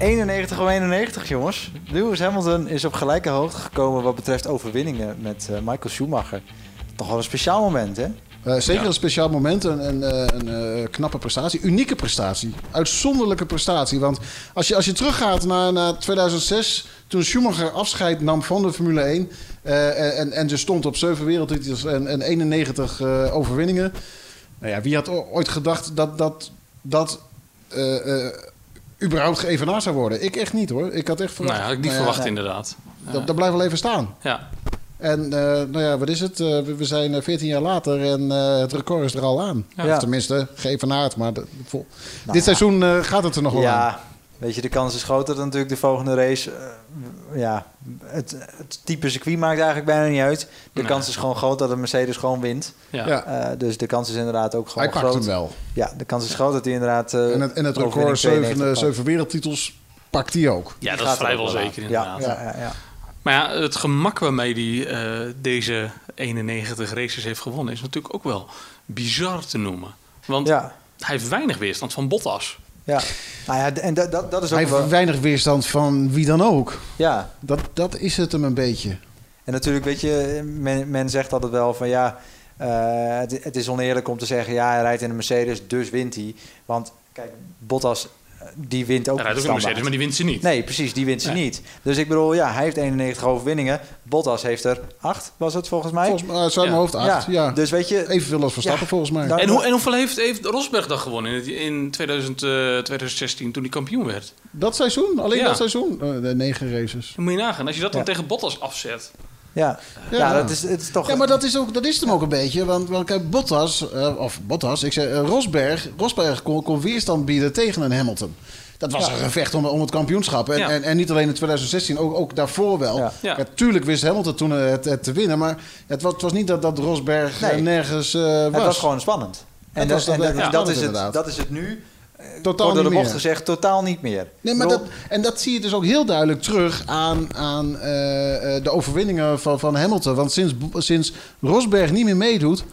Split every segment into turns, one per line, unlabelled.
91 om 91, jongens. Lewis Hamilton is op gelijke hoogte gekomen wat betreft overwinningen met eh, Michael Schumacher. Toch wel een speciaal moment, hè?
Eh, zeker
Ja.
een speciaal moment, een, een, eh, een eh, knappe prestatie, unieke prestatie, uitzonderlijke prestatie. Want als je, als je teruggaat naar, naar 2006, toen Schumacher afscheid nam van de Formule 1 eh, en, en dus stond op 7 wereldtitels en, en 91 eh, overwinningen. Nou ja, wie had ooit gedacht dat dat, dat eh, eh, überhaupt geëvenaard zou worden? Ik echt niet hoor. Ik had echt
Nou
verwacht.
ja, had ik niet
nou ja,
verwacht inderdaad.
Dat, dat blijft wel even staan.
Ja.
En eh, nou ja, wat is het? Eh, we, we zijn eh, 14 jaar later en eh, het record is er al aan.
Ja.
Of tenminste, geëvenaard. Maar de, vol-
Nou,
dit seizoen eh, gaat het er nog wel aan.
Weet je, de kans is groot dat natuurlijk de volgende race... eh, ja, het, het type circuit maakt eigenlijk bijna niet uit. De
Nee.
kans is gewoon groot dat de Mercedes gewoon wint.
Ja.
Ja.
Eh, dus de kans is inderdaad ook gewoon
Hij pakt
groot.
hem wel.
Ja, de kans is groot dat hij inderdaad... eh,
En het, en het record
92
zeven, eh,
pakt.
zeven wereldtitels pakt hij ook.
Ja, dat
Gaat
is vrijwel zeker inderdaad.
Ja, ja, ja, ja.
Maar ja, het gemak waarmee hij eh, deze 91 races heeft gewonnen... is natuurlijk ook wel bizar te noemen. Want
ja.
hij heeft weinig weerstand van Bottas.
Ja, nou ja, en dat, dat, dat is
Hij
ook wel...
heeft weinig weerstand van wie dan ook.
Ja,
Dat, dat is het hem een beetje.
en natuurlijk weet je, men, men zegt altijd wel van ja, eh, het, het is oneerlijk om te zeggen ja, hij rijdt in een Mercedes, dus wint hij. Want kijk, Bottas, die wint ook
Hij rijdt ook een. Mercedes, maar die wint ze niet.
Nee, precies, die wint ze
Nee.
niet. Dus ik bedoel, ja, hij heeft 91 overwinningen. Bottas heeft er 8, was het volgens mij?
Volgens mij uit zijn
Ja.
hoofd acht. Ja.
Dus weet je,
Evenveel als Verstappen
Ja.
volgens mij.
En, hoe, en hoeveel heeft, heeft Rosberg dan gewonnen in, in 2000, eh, 2016 toen hij kampioen werd?
Dat seizoen? Alleen
Ja.
dat seizoen? Eh, de negen races.
Dan moet je nagaan. Als je dat dan tegen Bottas afzet.
Ja, ja.
Ja.
dat, is, het is toch...
Ja, maar dat is, ook, dat is het hem ook een beetje. Want, want kijk, Bottas, eh, of Bottas, ik zei, eh, Rosberg, Rosberg kon, kon weerstand bieden tegen een Hamilton. Dat was
Ja.
een gevecht om, om het kampioenschap. En,
Ja.
en, en niet alleen in 2016, ook, ook daarvoor wel.
Ja.
Ja.
Ja, tuurlijk wist Hamilton toen het, het te winnen. Maar het was, het was niet dat, dat Rosberg
Nee.
eh, nergens eh, was.
Het was gewoon spannend. En, dat, en is het, dat is het nu,
Totaal
door de
niet
bocht
meer.
gezegd, totaal niet meer.
Nee, maar dat, en dat zie je dus ook heel duidelijk terug aan, aan eh, eh, de overwinningen van, van Hamilton. Want sinds, sinds Rosberg niet meer meedoet,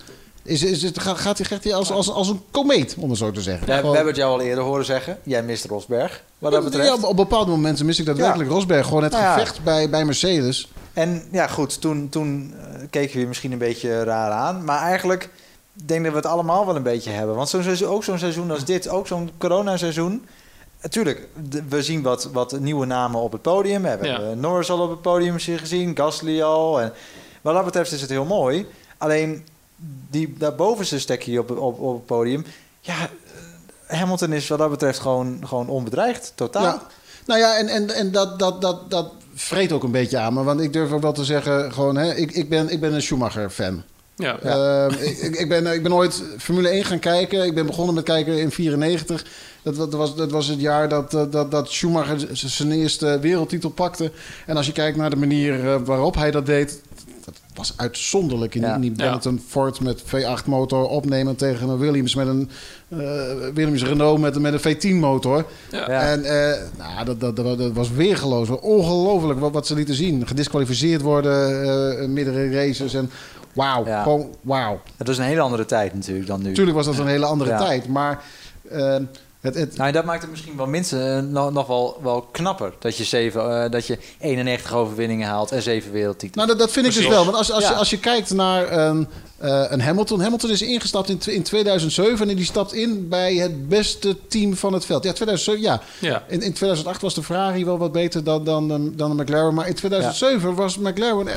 is, is, het- gaat, gaat, hij- als, als, als een komeet, om het zo te zeggen.
Ja, we hebben het jou al eerder horen zeggen. Jij mist Rosberg, wat dat betreft.
Ja, op, bepaalde momenten mis ik daadwerkelijk Rosberg. Gewoon het
Nou ja.
gevecht bij, bij Mercedes.
En ja, goed, toen, toen eh, keken we je misschien een beetje raar aan. Maar eigenlijk denk dat we het allemaal wel een beetje hebben. Want zo'n seizoen, ook zo'n seizoen als dit, ook zo'n coronaseizoen... Natuurlijk, we zien wat, wat nieuwe namen op het podium. We hebben
Ja.
Norris al op het podium gezien, Gasly al. En wat dat betreft is het heel mooi. Alleen die, dat bovenste stekje op, op, op het podium... Ja, Hamilton is wat dat betreft gewoon, gewoon onbedreigd, totaal.
Ja. Nou ja, en, en, en dat, dat, dat, dat vreet ook een beetje aan me. Want ik durf ook wel te zeggen, gewoon, hè, ik, ik, ben, ik ben een Schumacher-fan.
Ja.
Ehm, ik, ik- ben, ik ben ooit Formule 1 gaan kijken. Ik ben begonnen met kijken in 94. Dat, dat, was, dat was het jaar dat, eh, dat, dat Schumacher zijn eerste wereldtitel pakte. En als je kijkt naar de manier eh, waarop hij dat deed... Dat was uitzonderlijk in, die-
Ja.
in die
Ja.
Benetton Ford met V8-motor opnemen tegen een Williams met een eh, Williams Renault met, een- met een V10-motor.
Ja.
Ja.
En eh, nou, dat, dat, dat, dat was weergeloos. Ongelooflijk wat, wat ze lieten zien. Gedisqualificeerd worden eh midden in races. En wauw,
Ja.
gewoon wauw.
Het was een hele andere tijd natuurlijk dan nu.
Natuurlijk was dat een hele andere tijd. Maar eh, het, het,
Nou, dat maakt het misschien wel minstens eh, nog, nog wel, wel knapper. Dat je, zeven, eh, dat je 91 overwinningen haalt en zeven wereldtitels.
nou, dat, dat vind ik dus wel. Want als, als,
Ja.
je, als je kijt naar een, eh, een Hamilton. Hamilton is ingestapt in, in 2007 en die stapt in bij het beste team van het veld. Ja, 2007, ja.
Ja.
In, in 2008 was de Ferrari wel wat beter dan, dan, dan, dan de McLaren. Maar in 2007 was McLaren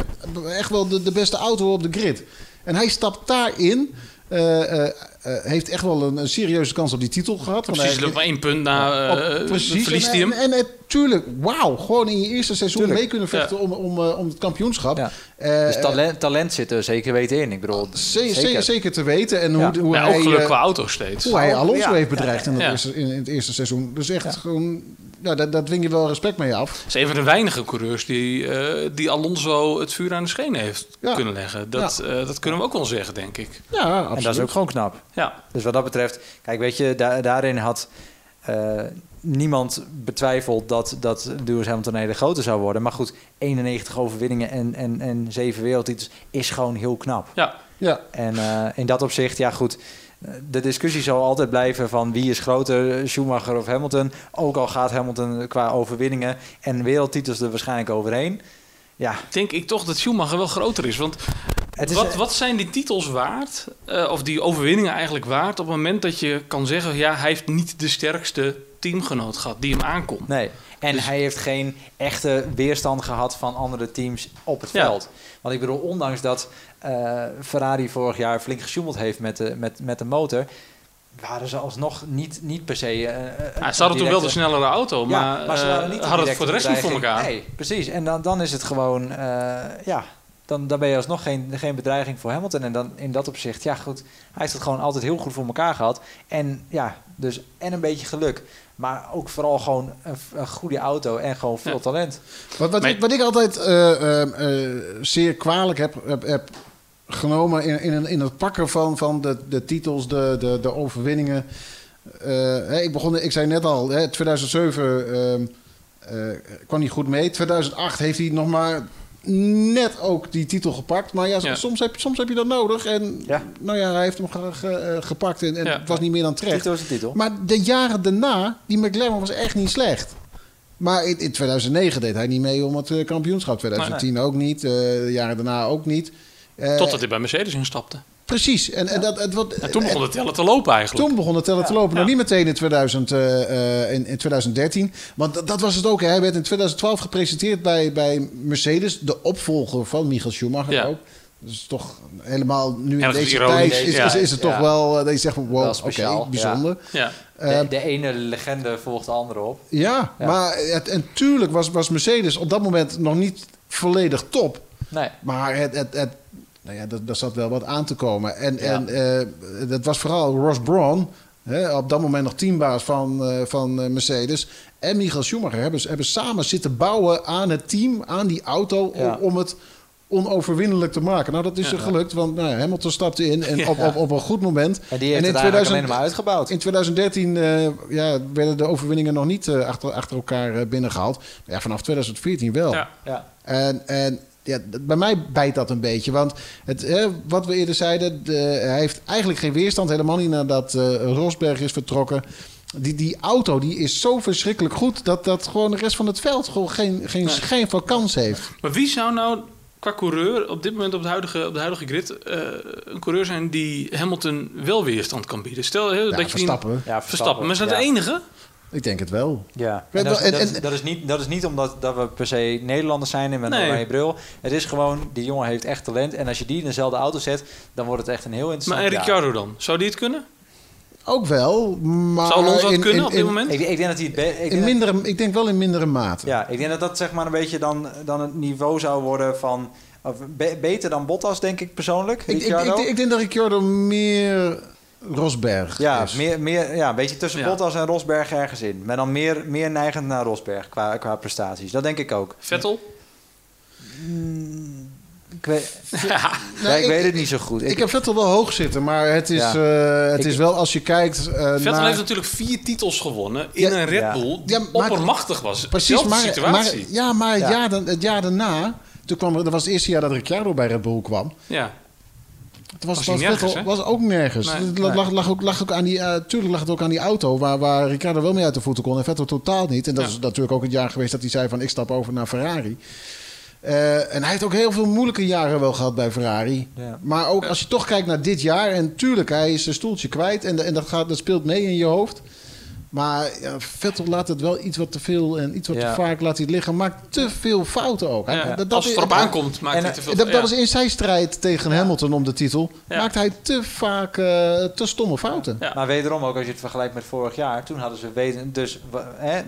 echt wel de, de beste auto op de grid. En hij stapt daarin. eh, eh, eh, heeft echt wel een, een serieuze kans op die titel gehad.
Precies, maar één punt na
op- precies.
verliest
en,
hij hem.
En, en, het- tuurlijk, wauw. Gewoon in je eerste seizoen
Tuurlijk.
mee kunnen vechten om, om, om het kampioenschap.
Ja.
Eh,
dus talent, talent zit er zeker weten in. Ik bedoel,
Zeker, zeker. te weten. En hoe,
Ja.
hoe
Ja,
hij,
ook geluk qua auto steeds.
hoe hij Alonso
Ja.
heeft bedreigd in, het
Ja.
eerste, in, in het eerste seizoen. Dus echt gewoon... Ja, daar, daar dwing je wel respect mee af.
Het is een van de weinige coureurs die, eh, die Alonso het vuur aan de schenen heeft
Ja.
kunnen leggen. Dat, eh, dat kunnen we ook wel zeggen, denk ik.
Ja, absoluut.
en dat is ook gewoon knap.
Ja,
Dus wat dat betreft, kijk, weet je, da- daarin had eh, niemand betwijfeld dat, dat Lewis Hamilton een hele grote zou worden. Maar goed, 91 overwinningen en, en, en 7 wereldtitels is gewoon heel knap.
ja.
Ja.
En eh, in dat opzicht, ja goed, de discussie zal altijd blijven van wie is groter, Schumacher of Hamilton. Ook al gaat Hamilton qua overwinningen en wereldtitels er waarschijnlijk overheen. Ja,
Denk ik toch dat Schumacher wel groter is. Want
is,
wat, wat zijn die titels waard, eh, of die overwinningen eigenlijk waard, op het moment dat je kan zeggen, ja, hij heeft niet de sterkste teamgenoot gehad die hem aankomt.
Nee, en
Dus-
hij heeft geen echte weerstand gehad van andere teams op het
Ja.
veld. Want ik bedoel, ondanks dat eh, Ferrari vorig jaar flink gesjoemeld heeft met de, met, met de motor... waren ze alsnog niet, niet per se... eh, eh,
Ja, ze hadden toen wel de snellere auto, maar,
ja, maar ze
eh,
waren niet
hadden het voor de rest niet voor elkaar.
Nee, precies. En dan, dan is het gewoon... eh, ja, dan, dan ben je alsnog geen, geen bedreiging voor Hamilton. En dan in dat opzicht, ja goed... Hij heeft het gewoon altijd heel goed voor elkaar gehad. En ja, dus en een beetje geluk. Maar ook vooral gewoon een, een goede auto en gewoon veel
Ja.
talent.
Wat, wat, ik, wat ik altijd eh, eh, eh, zeer kwalijk heb, heb, heb genomen in, in, in het pakken van, van de, de titels, de, de, de overwinningen. Eh, hè, ik, begon, ik zei net al, hè, 2007 ehm, eh, kwam hij goed mee. 2008 heeft hij nog maar net ook die titel gepakt. Maar ja,
Ja.
Soms, heb, soms heb je dat nodig. En
Ja.
nou ja, hij heeft hem ge- ge- eh, gepakt en, en
Ja.
het was niet meer dan terecht.
Titel is een titel.
Maar de jaren daarna, die McLaren was echt niet slecht. Maar in, in 2009 deed hij niet mee om het kampioenschap. 2010 ook niet. eh, de jaren daarna ook niet. Eh,
Totdat hij bij Mercedes instapte.
Precies. En, en, dat, het, wat,
En toen begon het tellen te lopen eigenlijk.
toen begon het tellen te lopen.
Ja.
Nog niet meteen in, 2000, eh, eh, in, in 2013. Want dat, dat was het ook. hè. Hij werd in 2012 gepresenteerd bij, bij Mercedes. De opvolger van Michael Schumacher
Ja.
ook. Dus toch helemaal nu in deze tijd is,
ja.
is, is het toch
Ja.
wel... dat je zegt wow,
speciaal,
oké, bijzonder.
Ja.
De,
Eh,
de ene legende volgt de andere op.
Ja,
Ja.
maar het, en tuurlijk was, was Mercedes op dat moment nog niet volledig top.
Nee.
Maar het, het, het, nou ja, dat, dat zat wel wat aan te komen. En,
Ja.
en eh, dat was vooral Ross Brawn, hè, op dat moment nog teambaas van, eh, van eh, Mercedes. En Michael Schumacher hebben, hebben samen zitten bouwen aan het team, aan die auto, om,
Ja.
om het onoverwinnelijk te maken. Nou, dat is
Ja.
er gelukt, want nou, Hamilton stapte in en
Ja.
op, op, op een goed moment.
En die heeft
En in
het eigenlijk
2000
alleen maar uitgebouwd.
In 2013 eh, ja, werden de overwinningen nog niet eh, achter, achter elkaar eh, binnengehaald. Maar ja, vanaf 2014 wel.
Ja.
Ja.
En, en ja, bij mij bijt dat een beetje. Want het, eh, wat we eerder zeiden, de, hij heeft eigenlijk geen weerstand. Helemaal niet nadat eh, Rosberg is vertrokken. Die, die auto die is zo verschrikkelijk goed... dat, dat gewoon de rest van het veld gewoon geen, geen
Nee.
schijn van kans heeft.
Maar wie zou nou qua coureur op dit moment op, het huidige, op de huidige grid eh, een coureur zijn die Hamilton wel weerstand kan bieden? Stel heel,
Ja,
dat je die-
Verstappen.
Ja,
Verstappen. Maar is dat
ja.
de enige?
Ik denk het wel.
Ja, en dat, is,
wel, en-
dat, is,
en-
dat is niet, dat is niet omdat dat we per se Nederlanders zijn en met een
Nee.
oranje bril. Het is gewoon, die jongen heeft echt talent. En als je die in dezelfde auto zet, dan wordt het echt een heel
Maar
interessant
en
jaar.
Ricciardo dan? Zou die het kunnen?
Ook wel, maar...
Zou Alonso het
in-
kunnen
in-
op dit moment?
Ik, ik denk dat hij het... be- Ik
In
dat-
mindere, ik denk wel in mindere mate.
ja, ik denk dat dat zeg maar een beetje dan, dan het niveau zou worden van... Of be- beter dan Bottas, denk ik persoonlijk.
Ik, ik, ik denk dat Ricciardo meer Rosberg
ja,
is.
meer, meer, ja, een beetje tussen
Ja.
Bottas en Rosberg ergens in. Maar dan meer, meer neigend naar Rosberg qua, qua prestaties. Dat denk ik ook.
Vettel?
Ik weet,
Ja.
ja, ik, weet het niet zo goed.
Ik, heb Vettel wel hoog zitten, maar het is,
Ja.
eh, het
Ik-
is wel als je kijkt eh,
Vettel
naar...
heeft natuurlijk vier titels gewonnen in
Ja,
een Red
ja.
Bull die
Ja, maar-
oppermachtig was.
Precies, maar,
situatie.
maar, ja, maar het,
Ja.
Jaar, dan- het jaar daarna, toen kwam er, dat was het eerste jaar dat Ricciardo bij Red Bull kwam.
ja.
Het was,
Was nergens,
ook nergens.
Nee.
het lag, lag, lag ook, lag ook aan die, eh, tuurlijk lag het ook aan die auto, waar, waar Ricciardo wel mee uit de voeten kon en Vettel totaal niet. En dat
Ja.
is natuurlijk ook het jaar geweest dat hij zei van ik stap over naar Ferrari. Eh, en hij heeft ook heel veel moeilijke jaren wel gehad bij Ferrari.
Ja.
Maar ook als je toch kijkt naar dit jaar, en tuurlijk, hij is zijn stoeltje kwijt en, en dat, gaat, dat speelt mee in je hoofd. Maar ja, Vettel laat het wel iets wat te veel en iets wat
Ja.
te vaak laat hij het liggen. Maakt te veel fouten ook.
Ja.
dat- dat-
Als het erop aankomt, maakt
en,
hij te veel.
dat, dat
ja.
was in zijn strijd tegen Hamilton om de titel.
Ja.
Maakt hij te vaak eh, te stomme fouten.
Ja.
Maar wederom ook, als je het vergelijkt met vorig jaar, toen hadden ze weten, dus hè,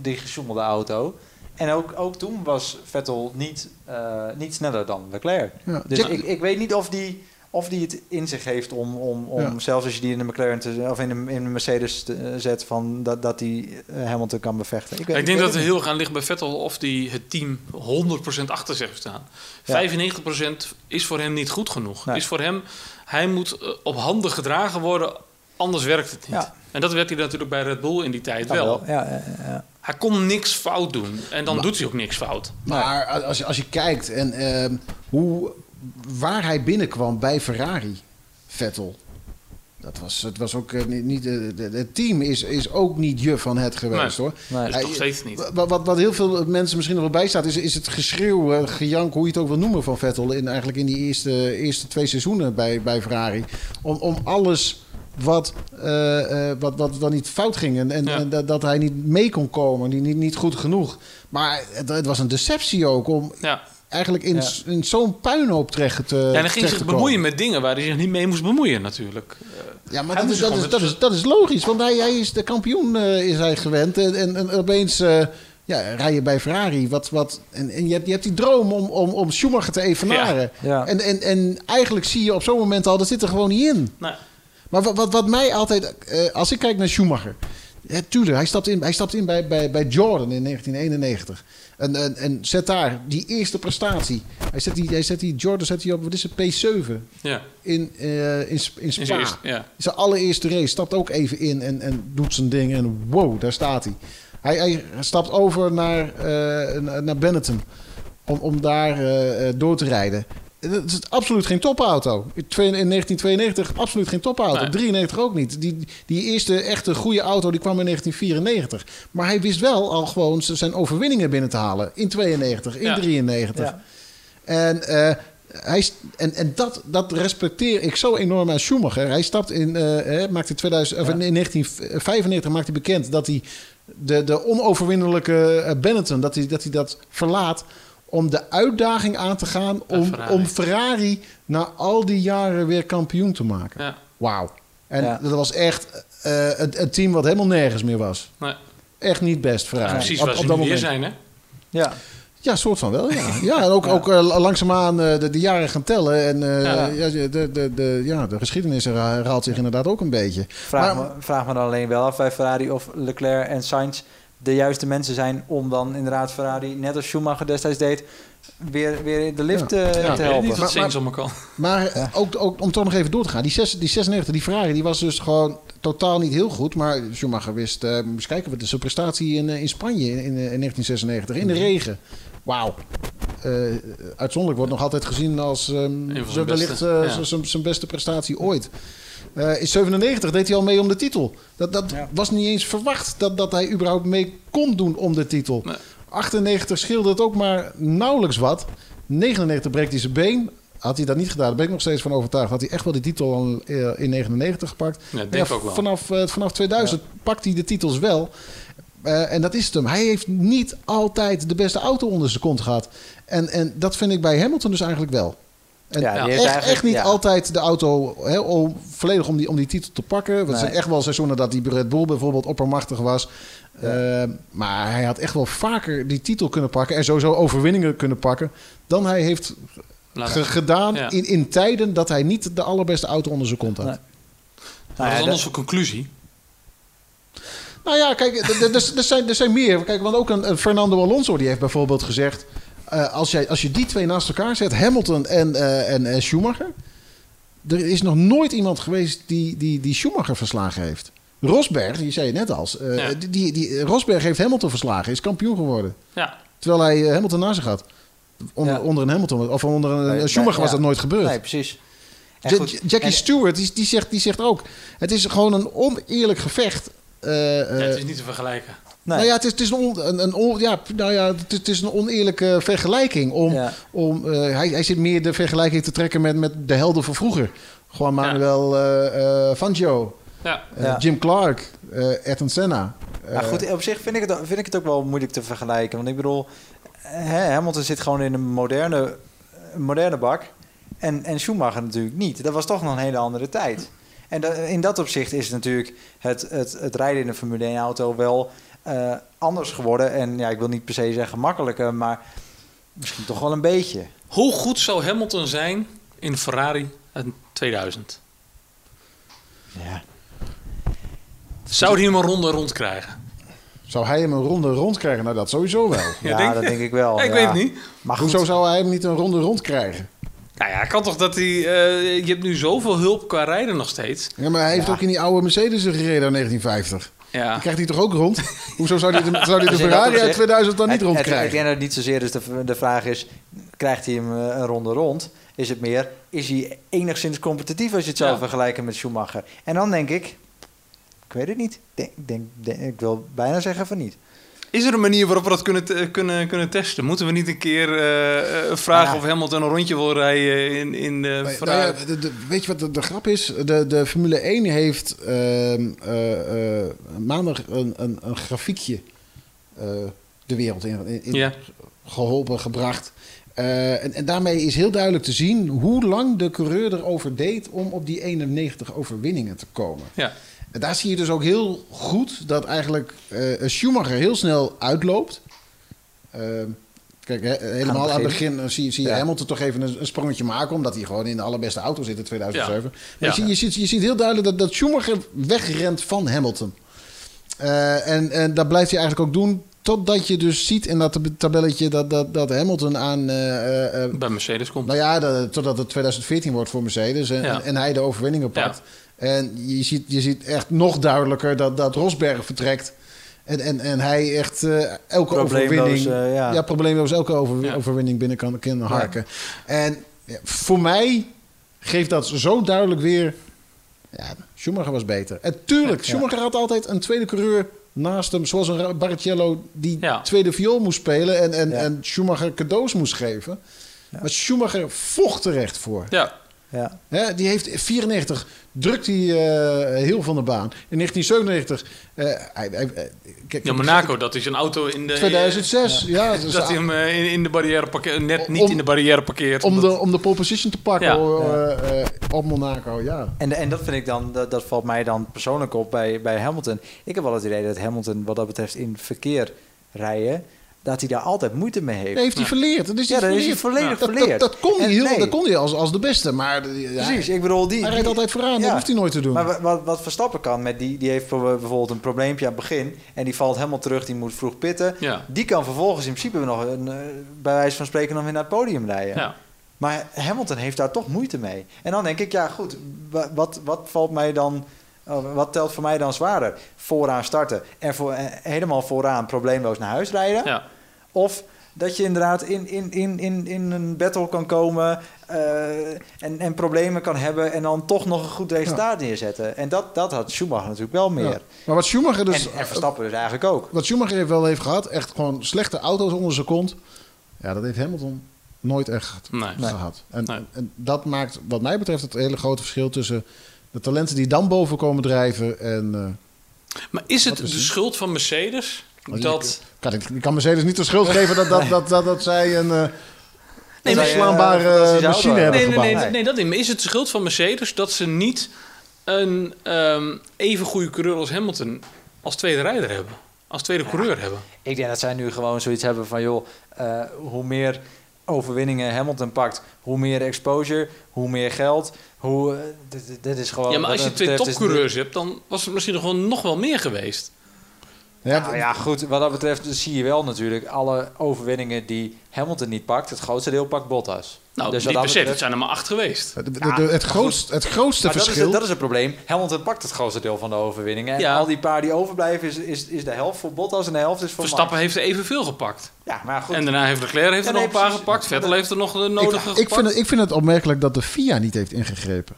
die gesjoemelde auto. En ook, ook toen was Vettel niet, eh, niet sneller dan Leclerc.
Ja.
Dus ik, ik weet niet of die, of die het in zich heeft om, om, om
Ja.
zelfs als je die in de McLaren te, of in de, in de Mercedes te- zet, van dat, dat die eh, Hamilton kan bevechten. Ik, weet-
ik denk dat het heel gaan liggen bij Vettel of die het team 100% achter zich heeft staan.
Ja.
95% is voor hem niet goed genoeg.
Nee.
Is voor hem, hij moet eh, op handen gedragen worden, anders werkt het niet.
Ja.
En dat werd hij natuurlijk bij Red Bull in die tijd wel.
wel. Ja, ja, ja.
Hij kon niks fout doen en dan
Maar-
doet hij ook niks fout.
Maar als je, als je kijkt en ehm, hoe waar hij binnenkwam bij Ferrari, Vettel. Dat was, het was ook eh, niet, niet eh, het team is, is ook niet je van het geweest
Nee.
hoor.
Nee.
Dus
Hij-
nog steeds niet.
Wat, wat, wat heel veel mensen misschien nog wel bijstaat, is, is het geschreeuw, eh, gejank, hoe je het ook wil noemen van Vettel. In, eigenlijk in die eerste, eerste twee seizoenen bij, bij Ferrari. Om, om alles wat, eh, eh, wat, wat, wat niet fout ging. En, en,
Ja.
en dat, dat hij niet mee kon komen, niet, niet, niet goed genoeg. Maar het, het was een deceptie ook om
Ja.
Eigenlijk in,
Ja.
in zo'n puinhoop terecht te
Ja, en dan ging
terecht
zich
te
bemoeien
komen.
met dingen waar hij zich niet mee moest bemoeien natuurlijk.
Ja, maar dat is, dat, is, dat, is, dat is logisch, want hij, hij is de kampioen eh, is hij gewend. En, en, en opeens eh, ja, rij je bij Ferrari. Wat, wat, en en je, hebt, je hebt die droom om, om, om Schumacher te evenaren.
Ja.
En, en, en eigenlijk zie je op zo'n moment al, dat zit er gewoon niet in.
nou,
Maar wat, wat, wat mij altijd, eh, als ik kijk naar Schumacher. Ja, tuurlijk, hij stapt in, hij stapt in bij, bij, bij Jordan in 1991. En, en, en zet daar die eerste prestatie. Hij zet die, hij zet die Jordan zet die op, wat is het, P7
ja.
in, eh in, in
In
Spa.
zijn eerste- ja.
Zijn allereerste race stapt ook even in en, en doet zijn ding. En wow, daar staat hij. Hij, hij stapt over naar, eh, naar- Benetton om, om daar eh, door te rijden. Het is absoluut geen topauto. In twee- in 1992 absoluut geen topauto.
Nee.
93 ook niet. Die, die eerste echte goede auto die kwam in 1994. Maar hij wist wel al gewoon zijn overwinningen binnen te halen. In 92, in
Ja.
93.
Ja.
En, eh, hij, en, en dat, dat respecteer ik zo enorm aan Schumacher. Hij stapt in, eh, maakte 2000, of in 1995 maakt hij bekend dat hij de, de onoverwinnelijke Benetton, dat hij, dat hij dat verlaat om de uitdaging aan te gaan om
Ferrari.
om Ferrari na al die jaren weer kampioen te maken.
Ja.
Wauw. En
Ja.
dat was echt eh, een, een team wat helemaal nergens meer was.
Nee.
Echt niet best Ferrari.
Precies
Op-
waar
op
ze
dat
nu weer
moment.
zijn, hè?
Ja.
Ja, soort van wel, ja. Ja, en ook, ook eh, langzaamaan eh, de, de jaren gaan tellen. En eh,
Ja.
ja. de, de, de, ja, de geschiedenis herhaalt zich inderdaad ook een beetje.
Vraag,
Maar-
me, vraag me dan alleen wel af bij Ferrari of Leclerc en Sainz de juiste mensen zijn om dan inderdaad Ferrari, net als Schumacher destijds deed, weer, weer de lift
Ja.
eh,
Ja.
te
niet
helpen.
Maar-
kan.
Ook, ook om toch nog even door te gaan. Die, zes, die 96, die Ferrari, die was dus gewoon totaal niet heel goed. Maar Schumacher wist, eh eens kijken, wat is zijn prestatie in, eh, in Spanje in, in, eh, in 1996. In de regen. Wauw. Eh, uitzonderlijk wordt nog altijd gezien als ehm, wellicht eh, zijn beste prestatie ooit. Eh, in 97 deed hij al mee om de titel. Dat, dat
Ja.
was niet eens verwacht dat, dat hij überhaupt mee kon doen om de titel.
Nee.
98 scheelde het ook maar nauwelijks wat. 99 breekt hij zijn been. Had hij dat niet gedaan, daar ben ik nog steeds van overtuigd. Had hij echt wel die titel al eh, in 99 gepakt.
Ja, denk ook wel.
Vanaf, eh, vanaf 2000 pakt hij de titels wel. Eh, en dat is het hem. Hij heeft niet altijd de beste auto onder zijn kont gehad. En, en dat vind ik bij Hamilton dus eigenlijk wel. En
Ja,
echt, echt niet
ja.
altijd de auto hè, om, volledig om die, om die titel te pakken. Want er zijn echt wel seizoenen dat die Red Bull bijvoorbeeld oppermachtig was.
Ja.
Eh, maar hij had echt wel vaker die titel kunnen pakken. En sowieso overwinningen kunnen pakken. Dan hij heeft gedaan
Ja.
in, in tijden dat hij niet de allerbeste auto onder zijn kont had.
Nee. Nou ja,
is
dat-
onze conclusie?
Nou ja, kijk, er zijn, er zijn meer. Kijk, want ook een, een Fernando Alonso die heeft bijvoorbeeld gezegd... eh, als, jij, als je die twee naast elkaar zet, Hamilton en, eh, en eh, Schumacher... er is nog nooit iemand geweest die, die, die Schumacher verslagen heeft. Rosberg, die zei je net als... eh,
Ja.
die, die, die- Rosberg heeft Hamilton verslagen, is kampioen geworden.
Ja,
Terwijl hij Hamilton naast zich had. Onder,
Ja.
onder een Hamilton, of onder een
Nee,
Schumacher
nee,
was
ja.
dat nooit gebeurd.
Nee, precies. En
Ja-
goed,
Jackie
en-
Stewart, die, die, zegt, die zegt ook... Het is gewoon een oneerlijk gevecht. eh,
ja,
eh,
het is niet te vergelijken.
Nee.
nou ja, het is, het is, een, on- een, een on- ja, nou ja, het is, het is een oneerlijke vergelijking. Om,
Ja.
om, eh, hij, hij zit meer de vergelijking te trekken met, met de helden van vroeger. Juan Manuel eh, eh, Fangio,
Ja,
Ja.
Jim Clark, eh Ayrton Senna.
Maar goed, op zich vind ik, het, vind ik het ook wel moeilijk te vergelijken. Want ik bedoel, hè, Hamilton zit gewoon in een moderne, een moderne bak. En, en Schumacher natuurlijk niet. Dat was toch nog een hele andere tijd. En da- in dat opzicht is natuurlijk het, het, het rijden in een Formule 1-auto wel eh, anders geworden. En ja, ik wil niet per se zeggen makkelijker, maar misschien toch wel een beetje.
hoe goed zou Hamilton zijn in Ferrari uit 2000?
Ja,
Zou hij hem een ronde rond krijgen?
Zou hij hem een ronde rond krijgen? Nou, dat sowieso wel.
Ja, denk
dat
je?
denk ik wel.
Ja, ik
ja.
weet het niet.
Maar goed,
Hoezo zou hij hem niet een ronde rond krijgen?
Nou ja, kan toch dat hij... eh, je hebt nu zoveel hulp qua rijden nog steeds.
Ja, maar hij heeft
Ja.
ook in die oude Mercedes gereden in 1950.
Ja.
Krijgt hij toch ook rond? Hoezo zou hij de, zou de Ferrari uit
opzicht-
2000 dan niet rond
het- Ik
krijgen?
denk dat het niet zozeer dus de, de vraag is, krijgt hij hem eh, een ronde rond? is het meer, is hij enigszins competitief als je het zou
Ja.
vergelijken met Schumacher? En dan denk ik, ik weet het niet. Denk, denk, denk- ik wil bijna zeggen van niet.
Is er een manier waarop we dat kunnen, kunnen, kunnen testen? Moeten we niet een keer eh, eh, vragen
Ja.
of Hamilton een rondje wil rijden in, in de
nou ja, de- de- weet je wat de, de grap is? De, de Formule 1 heeft ehm, eh, maandag een, een, een grafiekje de wereld in, in, in
Ja.
geholpen, gebracht. En, en daarmee is heel duidelijk te zien hoe lang de coureur erover deed om op die 91 overwinningen te komen.
Ja.
En daar zie je dus ook heel goed dat eigenlijk eh, Schumacher heel snel uitloopt. Ehm, kijk, helemaal aan het
begin.
begin eh, zie, zie je
Ja.
Hamilton toch even een, een sprongetje maken... omdat hij gewoon in de allerbeste auto zit in 2007. Maar
Ja.
Je, ziet, je, ziet, je ziet heel duidelijk dat, dat Schumacher wegrent van Hamilton. Eh, en, en dat blijft hij eigenlijk ook doen... totdat je dus ziet in dat tab- tabelletje... dat, dat, dat Hamilton aan...
Bij Mercedes komt.
nou ja, de- totdat het 2014 wordt voor Mercedes en,
Ja.
en, en hij de overwinningen pakt. En je ziet, je ziet echt nog duidelijker dat, dat Rosberg vertrekt. En, en, en hij echt eh, elke overwinning...
ja.
ja. probleemloos elke over,
Ja.
overwinning binnen kan, kan harken. En ja, voor mij geeft dat zo duidelijk weer... Ja, Schumacher was beter. En tuurlijk,
Ja.
Schumacher had altijd een tweede coureur naast hem. Zoals een Barrichello die
Ja.
tweede viool moest spelen. En, en,
Ja.
en Schumacher cadeaus moest geven. Maar Schumacher vocht er echt voor.
Ja,
Ja.
Hè, die heeft in 94 drukt hij eh, heel van de baan. In 1997... eh, hij, hij, eh, kijk,
ja Monaco, dat is een auto in de...
2006, ja. dus
dat hij hem in, in de barrière parkeert, net niet in de barrière parkeert.
om,
omdat-
de, om de pole position te pakken
Ja.
op Monaco, ja.
En, en dat vind ik dan, dat, dat valt mij dan persoonlijk op bij, bij Hamilton. Ik heb wel het idee dat Hamilton, wat dat betreft, in verkeer rijden, dat hij daar altijd moeite mee heeft.
Dat heeft hij verleerd. Dat is
ja, dat is hij
verleerd.
volledig
dat, dat,
verleerd.
dat kon hij,
En
heel,
nee.
dat kon hij als, als de beste, maar eh, ja,
Precies, ik bedoel, die...
hij
die-
rijdt altijd vooraan. Dat hoeft hij nooit te doen.
Maar wa- wat, wat Verstappen kan, met die, die heeft bijvoorbeeld een probleempje aan het begin... en die valt helemaal terug, die moet vroeg pitten.
Ja,
Die kan vervolgens in principe nog, een, eh, bij wijze van spreken, nog weer naar het podium rijden.
ja.
Maar Hamilton heeft daar toch moeite mee. En dan denk ik, ja goed, wa- wat, wat valt mij dan... oh, Wat telt voor mij dan zwaarder? Vooraan starten en voor, eh, helemaal vooraan probleemloos naar huis rijden?
ja.
Of dat je inderdaad in, in, in, in, in een battle kan komen eh, en, en problemen kan hebben en dan toch nog een goed resultaat neerzetten. En dat, dat had Schumacher natuurlijk wel meer.
Ja. Maar wat Schumacher dus...
en, en Verstappen dus eigenlijk ook.
Wat Schumacher heeft wel heeft gehad, echt gewoon slechte auto's onder zijn kont. Ja, dat heeft Hamilton nooit echt gehad.
Nee.
gehad. En,
Nee.
en dat maakt wat mij betreft het hele grote verschil tussen de talenten die dan boven komen drijven en... eh,
Maar is het de schuld van Mercedes
Want
dat...
kan, ik, ik kan Mercedes niet de schuld geven dat, dat, dat, dat, dat zij een, eh
Nee,
een slaanbare
eh,
machine
auto.
hebben
Nee, nee,
gebouwd.
nee, nee, nee, dat niet. Maar is het de schuld van Mercedes dat ze niet een ehm, even goede coureur als Hamilton als tweede rijder hebben? Als tweede coureur hebben?
Ik denk dat zij nu gewoon zoiets hebben van, joh, eh, hoe meer overwinningen Hamilton pakt, hoe meer exposure, hoe meer geld. Hoe, eh, dit, is gewoon...
Ja, maar als je twee topcoureurs hebt, dan was het misschien nog wel, nog wel meer geweest.
Ja,
Nou ja, goed. Wat dat betreft zie je wel natuurlijk alle overwinningen die Hamilton niet pakt. Het grootste deel pakt Bottas.
Nou,
Dus
niet per se, het zijn er maar acht geweest.
de- de-
Ja,
de- het, grootst, het grootste
Maar dat is,
verschil...
dat is het probleem. Hamilton pakt het grootste deel van de overwinningen. En
Ja.
al die paar die overblijven is, is, is de helft voor Bottas en de helft is voor
Verstappen
Max.
heeft er evenveel gepakt.
Ja, maar goed.
En daarna heeft Leclerc heeft
Ja,
er nog een paar
precies.
gepakt. Vettel heeft er nog de nodige
ik,
gepakt.
ik, vind het, ik vind het opmerkelijk dat de FIA niet heeft ingegrepen.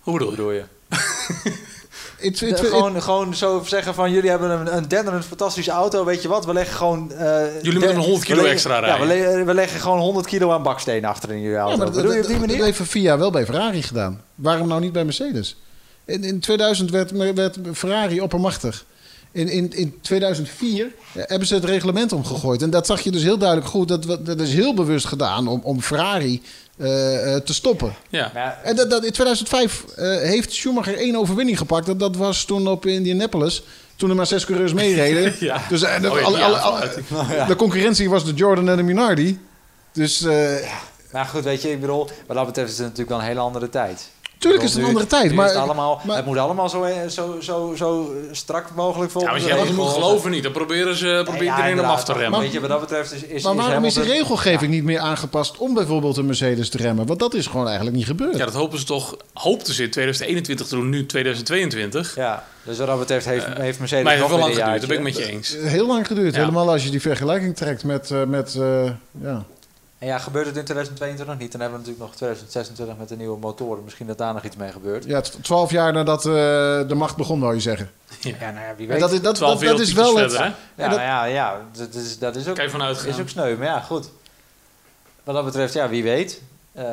Hoe bedoel
Hoe
je?
De-
het- het-
gewoon, gewoon zo zeggen van jullie hebben een, een denderend fantastische auto. Weet je wat? We leggen gewoon. eh,
Jullie moeten
de-
100 kilo
leggen-
extra
Ja, we,
rijden.
le- we leggen gewoon 100 kilo aan baksteen achter in jullie auto.
Ja, maar dat,
Bedoel je op die manier?
dat heeft FIA wel bij Ferrari gedaan. Waarom nou niet bij Mercedes? In, in 2000 werd, werd Ferrari oppermachtig. In, in, in 2004 hebben ze het reglement omgegooid. En dat zag je dus heel duidelijk goed. Dat, dat is heel bewust gedaan om, om Ferrari eh, eh, te stoppen.
Ja.
En dat, dat, in 2005 eh, heeft Schumacher één overwinning gepakt. Dat, dat was toen op Indianapolis. Toen er maar zes coureurs meereden.
Ja.
Dus eh, de,
Oh ja,
alle-
die
alle-
aansluiting.
alle- de concurrentie was de Jordan en de Minardi. Dus eh,
maar goed, weet je, ik bedoel, wat dat betreft is het natuurlijk wel een hele andere tijd.
Tuurlijk is het een andere tijd. Maar,
het, allemaal,
maar-
het moet allemaal zo, eh, zo, zo, zo strak mogelijk
Ja, je helemaal moet geloven niet, dan proberen ze probeert
Nee, ja,
iedereen
inderdaad.
af te
Maar
remmen.
Weet je, wat dat betreft is, is
maar
is
waarom is de regelgeving niet meer aangepast om bijvoorbeeld een Mercedes te remmen? Want dat is gewoon eigenlijk niet gebeurd.
Ja, dat hopen ze toch, hoopten ze in 2021 te doen, nu 2022.
Ja, dus wat dat betreft heeft, heeft Mercedes
Maar het heeft
nog
wel lang geduurd, daar ben ik met je eens.
Heel lang geduurd.
Ja.
Helemaal als je die vergelijking trekt met, eh, met eh, ja,
En ja, gebeurt het in 2022 nog niet, dan hebben we natuurlijk nog 2026 met de nieuwe motoren. Misschien dat daar nog iets mee gebeurt.
Ja, twaalf jaar nadat eh, de macht begon, wou je zeggen.
Ja, nou ja, wie
En
weet.
dat, is- dat,
Twaalf
dat, dat is wel het...
verder, hè?
ja,
dat-
nou ja, ja dat, is, dat is ook,
je vanuit
is ook sneu. Maar ja, goed. Wat dat betreft, ja, wie weet. Eh,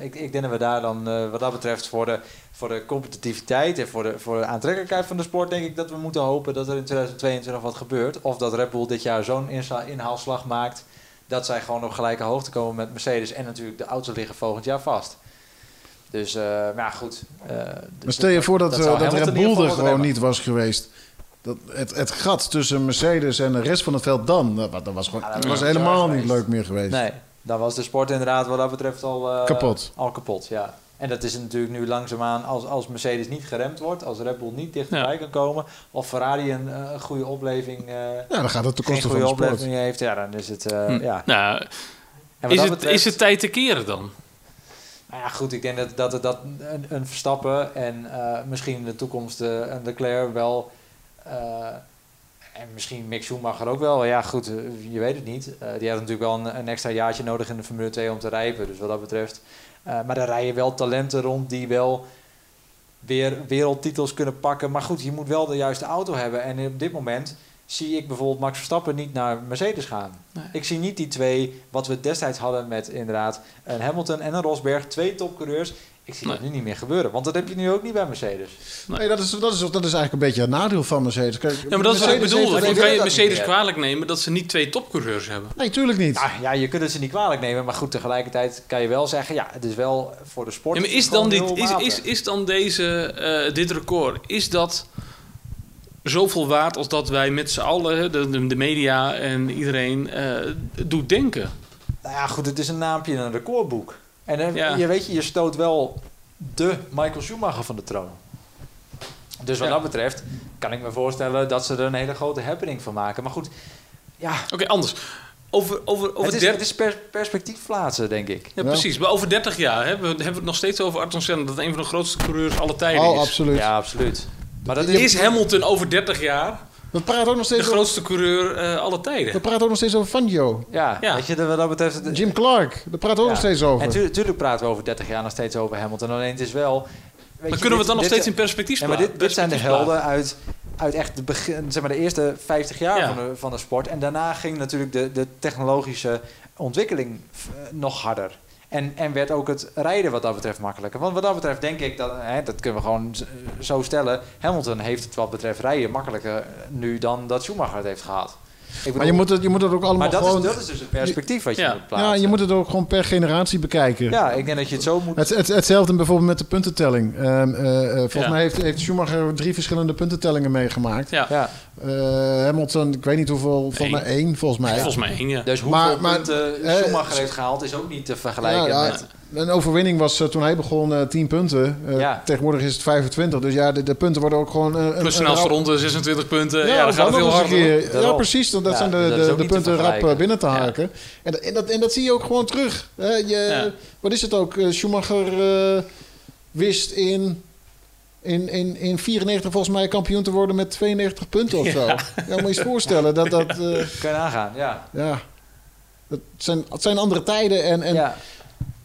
ik, ik denk dat we daar dan, eh, wat dat betreft, voor de, voor de competitiviteit en voor de, voor de aantrekkelijkheid van de sport, denk ik dat we moeten hopen dat er in 2022 wat gebeurt. Of dat Red Bull dit jaar zo'n inhaalslag maakt dat zij gewoon op gelijke hoogte komen met Mercedes. En natuurlijk de auto's liggen volgend jaar vast. Dus, eh, maar ja, goed. eh,
Maar stel je voor dat, eh, dat
Hamilton
Red Bull er gewoon
hebben.
niet was geweest. Dat, het, het gat tussen Mercedes en de rest van het veld dan, dat, dat was, gewoon,
Ja, dat
dat
was
helemaal niet leuk meer geweest.
Nee, dan was de sport inderdaad wat dat betreft al... eh,
Kapot.
Al kapot, ja. En dat is natuurlijk nu langzaamaan, als, als Mercedes niet geremd wordt, als Red Bull niet dichterbij
Ja.
kan komen, of Ferrari een eh, goede opleving, eh
Ja, dan gaat het ten
geen
koste van de sport.
opleving heeft, ja, dan is het, eh,
Hm.
ja.
Nou, is het,
betreft-
is het tijd te keren dan?
Nou ja, goed, ik denk dat, dat, dat, dat een, een Verstappen en eh, misschien in de toekomst een Leclerc wel... eh, en misschien Mick Schumacher ook wel. Ja, goed, je weet het niet. Eh, die had natuurlijk wel een, een extra jaartje nodig in de Formule 2 om te rijpen. Dus wat dat betreft. Eh, maar daar rijden wel talenten rond die wel weer wereldtitels kunnen pakken. Maar goed, je moet wel de juiste auto hebben. En op dit moment zie ik bijvoorbeeld Max Verstappen niet naar Mercedes gaan.
Nee.
Ik zie niet die twee, wat we destijds hadden met inderdaad een Hamilton en een Rosberg, twee topcoureurs. Ik zie dat nu niet meer gebeuren, want dat heb je nu ook niet bij Mercedes.
Nee, dat, is, dat, is, dat is eigenlijk een beetje het nadeel van Mercedes. Kijk,
Ja, maar dat is wat ik bedoel. Dan kan je Mercedes kwalijk nemen dat ze niet twee topcoureurs hebben.
Nee, tuurlijk niet.
Nou, ja, je kunt het ze niet kwalijk nemen, maar goed, tegelijkertijd kan je wel zeggen, ja, het is wel voor de sport.
Ja, maar is dan, dit, is, is, is dan deze, eh, dit record, is dat zoveel waard als dat wij met z'n allen, de, de, de media en iedereen, eh, doet denken?
Nou ja, goed, het is een naampje in een recordboek. En eh,
Ja.
je weet je, je stoot wel de Michael Schumacher van de troon. Dus wat
Ja.
dat betreft kan ik me voorstellen dat ze er een hele grote happening van maken. Maar goed, ja,
Oké, anders. Over, over, over
het is,
30
het is pers- perspectief plaatsen, denk ik.
Ja,
Ja.
precies. Maar over 30 jaar hè, we, hebben we het nog steeds over Ayrton Senna... dat een van de grootste coureurs aller tijden
oh,
is.
absoluut.
Ja, absoluut. Maar dat. Is
Hamilton over 30 jaar
We praten ook nog
de
steeds over,
grootste coureur eh aller tijden?
we praten ook nog steeds over Fangio.
Ja,
Ja.
weet je, wat dat betreft...
Jim Clark, daar praten we ook nog steeds over.
En tu- tuurlijk praten we over 30 jaar nog steeds over Hamilton. Alleen het is wel... weet je,
kunnen we het dan nog steeds in perspectief
Ja, maar
plaatsen.
dit, dit zijn de helden uit, uit echt de, begin, zeg maar de eerste 50 jaar
Ja.
van, de, van de sport. En daarna ging natuurlijk de, de technologische ontwikkeling eh, nog harder. En, en werd ook het rijden wat dat betreft makkelijker. Want wat dat betreft denk ik, dat, hè, dat kunnen we gewoon zo stellen... Hamilton heeft het wat betreft rijden makkelijker nu dan dat Schumacher het heeft gehad. Bedoel,
maar je moet, het, je moet het ook allemaal
maar dat,
gewoon...
is, dat is dus het perspectief wat je
Ja.
moet plaatsen.
ja, je moet het ook gewoon per generatie bekijken.
Ja, ik denk dat je het zo moet...
Het, het, hetzelfde bijvoorbeeld met de puntentelling. Ehm, eh, eh, volgens
Ja.
mij heeft, heeft Schumacher drie verschillende puntentellingen meegemaakt.
Ja,
Ja.
Eh, Hamilton, ik weet niet hoeveel, volgens mij één, volgens mij.
volgens mij één, ja.
Dus hoeveel
Maar- maar,
punten Schumacher heeft gehaald is ook niet te vergelijken
Ja, ja,
met...
Een overwinning was eh, toen hij begon eh 10 punten. Eh,
Ja.
Tegenwoordig is het 25. Dus ja, de, de punten worden ook gewoon... eh, een-
Plus
een
snelste ronde, 26 punten. Ja,
Ja,
dan gaat het heel hard.
keer. Ja, precies. Dat, dat
Ja,
zijn de,
dat
de, punten rap eh, binnen te haken. En, dat, en, dat, en dat zie je ook gewoon terug. Hè, je,
Ja.
Wat is het ook? Eh, Schumacher eh, wist in, in, in, in 94 volgens mij kampioen te worden met 92 punten of zo. Ja, moet je eens voorstellen. Dat, dat, eh,
Kan je nagaan, ja.
ja, dat zijn, het zijn andere tijden en, en
ja.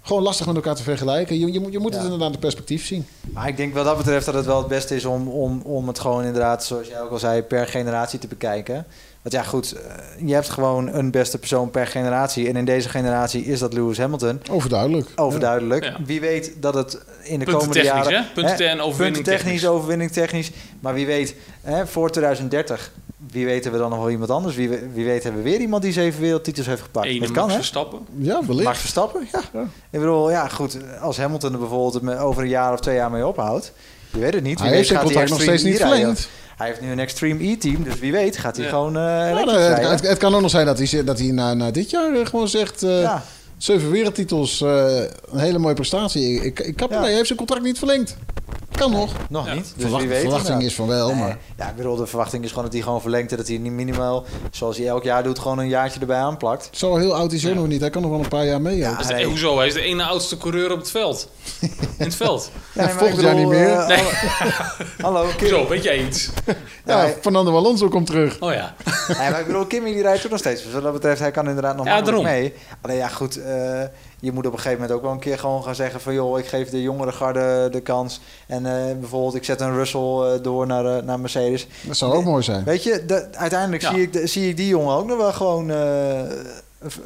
Gewoon lastig met elkaar te vergelijken. Je, je, moet- je moet het
Ja.
inderdaad in perspectief zien.
Maar ik denk wat dat betreft dat het wel het beste is om, om, om het gewoon inderdaad, zoals jij ook al zei, per generatie te bekijken. Want ja, goed, eh, je hebt gewoon een beste persoon per generatie. En in deze generatie is dat Lewis Hamilton.
Overduidelijk.
Overduidelijk.
Ja.
Wie weet dat het in de
Punten
komende jaren...
hè? Punten en overwinning
Punten technisch,
technisch.
overwinning technisch. Maar wie weet, hè, voor 2030, wie weten we dan nog wel iemand anders? Wie, wie weet hebben we weer iemand die zeven wereldtitels heeft gepakt.
Ene
dat kan,
Max
hè?
Verstappen.
Ja, wellicht.
Max Verstappen, ja.
Ja.
Ik bedoel, ja, goed. Als Hamilton er bijvoorbeeld met- over een jaar of twee jaar mee ophoudt... Je weet het niet. Wie
Hij heeft zijn
gaat hij
contract nog steeds niet verlengd.
Hij heeft nu een Extreme E-team, dus wie weet gaat hij
Ja.
gewoon eh
Ja, nou, het, het, het kan ook nog zijn dat hij, dat hij na, na dit jaar eh, gewoon zegt... eh,
ja.
Zeven wereldtitels, eh, een hele mooie prestatie. Ik, ik, ik kap
Ja.
ermee, hij heeft zijn contract niet verlengd. Kan nog.
Nog
Ja.
niet. Dus
Verwacht-
wie weet
verwachting is van wel,
Nee,
maar...
Ja, ik bedoel, de verwachting is gewoon dat hij gewoon verlengt... en dat hij niet minimaal, zoals hij elk jaar doet... gewoon een jaartje erbij aanplakt.
Zo heel oud is hij nog niet. Hij kan nog wel een paar jaar mee.
Ja, nee.
hoezo? Hij is de ene oudste coureur op het veld. In het veld.
Ja, volgend jaar niet meer.
eh,
Nee.
Hallo, Kim.
Zo, weet jij iets?
Ja,
Nee.
Fernando Alonso komt terug.
Oh ja.
Ja, maar ik bedoel, Kimmy die rijdt ook nog steeds. Dus wat dat betreft, hij kan inderdaad nog
Ja,
mee. Alleen ja, goed, je moet op een gegeven moment ook wel een keer gewoon gaan zeggen van... joh, ik geef de jongere garde de kans. En eh, bijvoorbeeld, ik zet een Russell eh, door naar, eh, naar Mercedes.
Dat zou ook mooi zijn.
Weet je, de- uiteindelijk
Ja.
zie, ik, de- zie ik die jongen ook nog wel gewoon eh,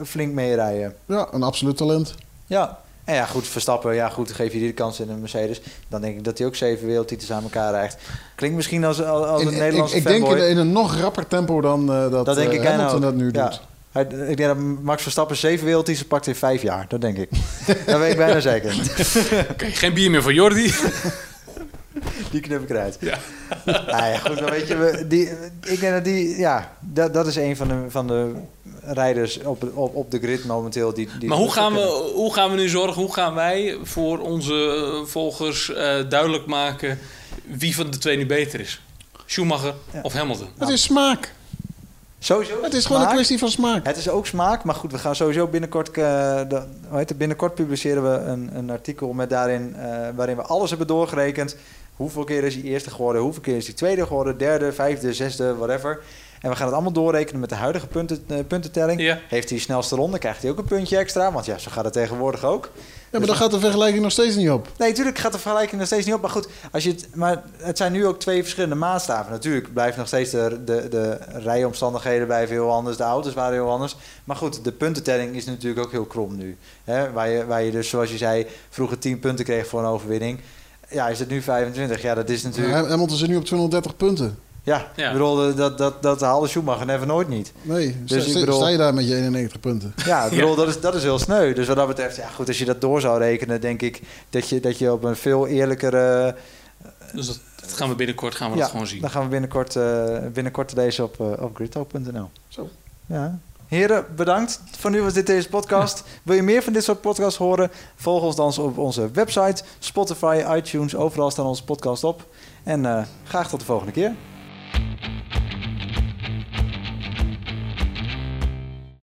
flink meerijden.
Ja, een absoluut talent.
Ja. En ja, goed, Verstappen, ja goed, geef je die de kans in een Mercedes. Dan denk ik dat hij ook zeven wereldtitels aan elkaar rijgt. Klinkt misschien als, als als
In-
een
ik,
Nederlandse
ik denk in, in een nog rapper tempo dan eh, dat,
Dat denk
eh,
ik bijna
Hamilton dat nu
Ja.
doet.
Hij, ik denk dat Max Verstappen zeven wereldtitels pakt in vijf jaar. Dat denk ik. dat weet ik bijna zeker.
Oké, geen bier meer voor Jordi.
Die knip ik eruit.
Ja.
Nou ja, goed, maar weet je, die, ik denk dat die, ja, dat, dat is een van de, van de rijders op, op, op de grid momenteel. Die, die
Maar hoe gaan,
kunnen.
we, hoe gaan we nu zorgen, hoe gaan wij voor onze eh, volgers eh, duidelijk maken wie van de twee nu beter is? Schumacher
Ja.
of Hamilton?
Het is smaak.
Sowieso.
Het is gewoon een kwestie van smaak.
Het is ook smaak, maar goed, we gaan sowieso binnenkort, eh, de, hoe heet het, binnenkort publiceren we een, een artikel met daarin, eh, waarin we alles hebben doorgerekend. Hoeveel keer is hij eerste geworden, hoeveel keer is hij tweede geworden, derde, vijfde, zesde, whatever. En we gaan het allemaal doorrekenen met de huidige punten, eh, puntentelling.
Ja.
Heeft hij de snelste ronde, krijgt hij ook een puntje extra, want ja, zo gaat het tegenwoordig ook.
Ja, maar dan gaat de vergelijking nog steeds niet op.
Nee, natuurlijk gaat de vergelijking nog steeds niet op. Maar goed, als je het, maar het zijn nu ook twee verschillende maatstaven. Natuurlijk blijven nog steeds de, de, de rijomstandigheden blijven heel anders. De auto's waren heel anders. Maar goed, de puntentelling is natuurlijk ook heel krom nu. Hè? Waar, je, waar je dus, zoals je zei, vroeger 10 punten kreeg voor een overwinning. Ja, is het nu 25? Ja, dat is natuurlijk...
Ham- Hamilton zit nu op 230 punten.
Ja,
Ja.
ik bedoel, dat, dat, dat haalde Schumacher never nooit niet.
Nee,
Dus
sta,
ik bedoel-
sta je daar met je 91 punten.
Ja, ik bedoel, Dat, is, dat is heel sneu. Dus wat dat betreft, ja goed, als je dat door zou rekenen... denk ik dat je, dat je op een veel eerlijkere...
Dus dat, dat gaan we binnenkort gaan we
ja,
dat gewoon zien.
Dan gaan we binnenkort, eh binnenkort lezen op, eh op gridtalk.nl.
Zo.
Ja. Heren, bedankt. Voor nu was dit deze podcast. Wil je meer van dit soort podcasts horen? Volg ons dan op onze website, Spotify, iTunes. Overal staan onze podcasts op. En eh, graag tot de volgende keer. Thank you.